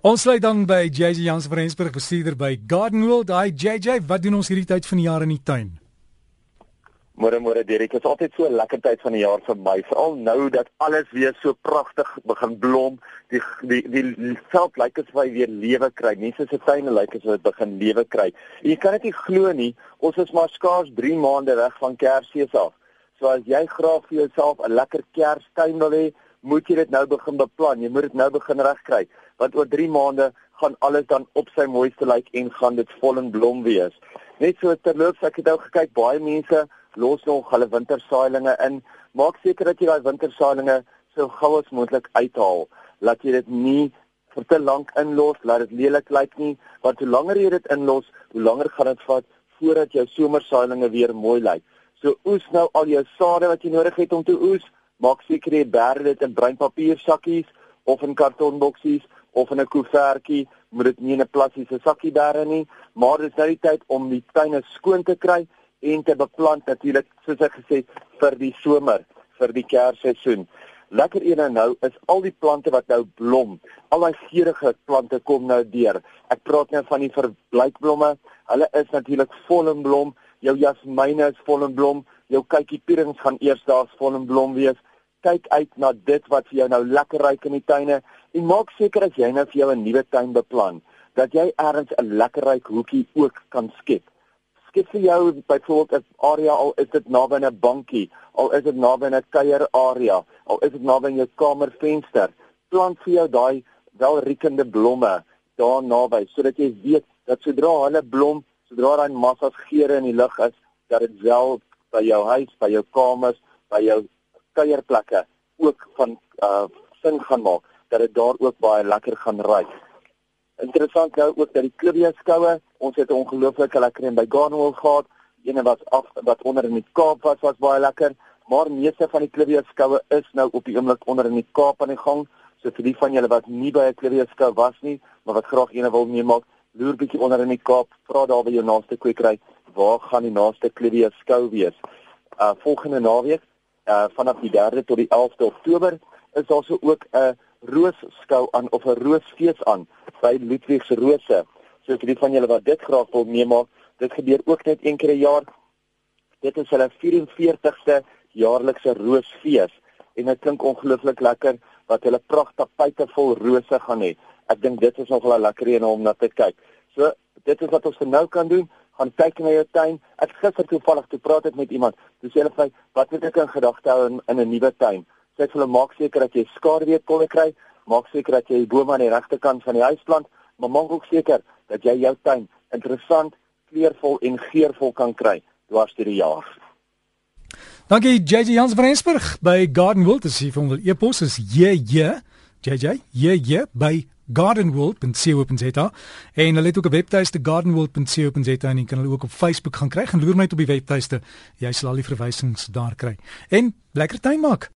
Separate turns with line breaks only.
Ons sluit dan by JJ Jans van Rensburg bestuurder by Garden World. Hi JJ, wat doen ons hierdie tyd van die jaar in die tuin?
Môre môre Derek, dit is altyd so 'n lekker tyd van die jaar vir my, veral nou dat alles weer so pragtig begin blom. Die die die veld lyk asof hy weer lewe kry. Mense se tuine lyk asof dit begin lewe kry. En jy kan dit nie glo nie, ons is maar skaars 3 maande weg van Kersfees af. So as jy graag vir jouself 'n lekker Kerstuin wil hê, moet jy dit nou begin beplan. Jy moet dit nou begin regkry want oor 3 maande gaan alles dan op sy mooiste lyk en gaan dit vol en blom wees. Net so terloops ek het nou gekyk baie mense los nog hulle wintersaailinge in. Maak seker dat jy daai wintersaailinge so gou as moontlik uithaal. Laat jy dit nie vir te lank inlos, laat dit lelik lyk nie, want hoe langer jy dit inlos, hoe langer gaan dit vat voordat jou somersaailinge weer mooi lyk. So oes nou al jou sade wat jy nodig het om te oes. Maak seker jy berg dit in bruin papier sakkies of in kartonboksies of in 'n koevertjie, moet dit nie in 'n plastiese sakkie bære nie, maar dit is nou die tyd om die tuine skoon te kry en te beplant natuurlik soos ek gesê vir die somer, vir die kersseisoen. Lekker ene nou is al die plante wat nou blom. Al daai geurende plante kom nou deur. Ek praat nou van die verbleikblomme. Hulle is natuurlik vol in blom. Jou jasmiene is vol in blom. Jou kykiepierings gaan eers daar's vol in blom wees kyk uit na dit wat vir jou nou lekker ryk in die tuine en maak seker as jy nou vir jou 'n nuwe tuin beplan dat jy ergens 'n lekker ryk hoekie ook kan skep. Skep vir jou byvoorbeeld 'n area al is dit naby 'n bankie, al is dit naby 'n kuier area, al is dit naby jou kamervenster. Plant vir jou daai welriekende blomme daar naby sodat jy weet dat sodra hulle blom, sodra daai massas geure in die lug is, dat dit wel by jou huis, by jou kamers, by jou kuierplekke ook van uh sin gaan maak dat dit daar ook baie lekker gaan ry. Interessant nou ook dat die Klivia skoue, ons het 'n ongelooflike lekker een by Garnwell gehad. Eene wat af wat onder in die Kaap was was baie lekker, maar meeste van die Klivia skoue is nou op die oomblik onder in die Kaap aan die gang. So vir die van julle wat nie by 'n Klivia skou was nie, maar wat graag eene wil neem, loer bietjie onder in die Kaap, vra daar by jou naaste kwekery, waar gaan die naaste Klivia skou wees? Uh volgende naweek uh vanaf die 3de tot die 11de Oktober is daar so ook 'n roosskou aan of 'n roosfees aan by Ludwig se Rose. So vir die van julle wat dit graag wil meemaak, dit gebeur ook net een keer 'n jaar. Dit is hulle 44ste jaarlikse roosfees en dit klink ongelooflik lekker wat hulle pragtige tapyte vol rose gaan hê. Ek dink dit is nogal 'n lekker een om na te kyk. So dit is wat ons vir nou kan doen gaan kyk na jou tuin. Ek gister toevallig toe praat ek met iemand. Dis hulle sê wat moet ek in gedagte hou in, in 'n nuwe tuin? Sê ek vir hulle maak seker dat jy skaduwee kolle kry, maak seker dat jy bome aan die regte kant van die huis plant, maar maak ook seker dat jy jou tuin interessant, kleurvol en geurvol kan kry dwars deur die jaar.
Dankie JJ Jans van Rensburg by Garden World. Dis hier van die e-pos is JJ JJ JJ by gardenworld.co.za en hulle het ook 'n webtuiste gardenworld.co.za en jy kan hulle ook op Facebook gaan kry. En loer net op die webtuiste. Jy sal al die verwysings daar kry. En lekker tyd maak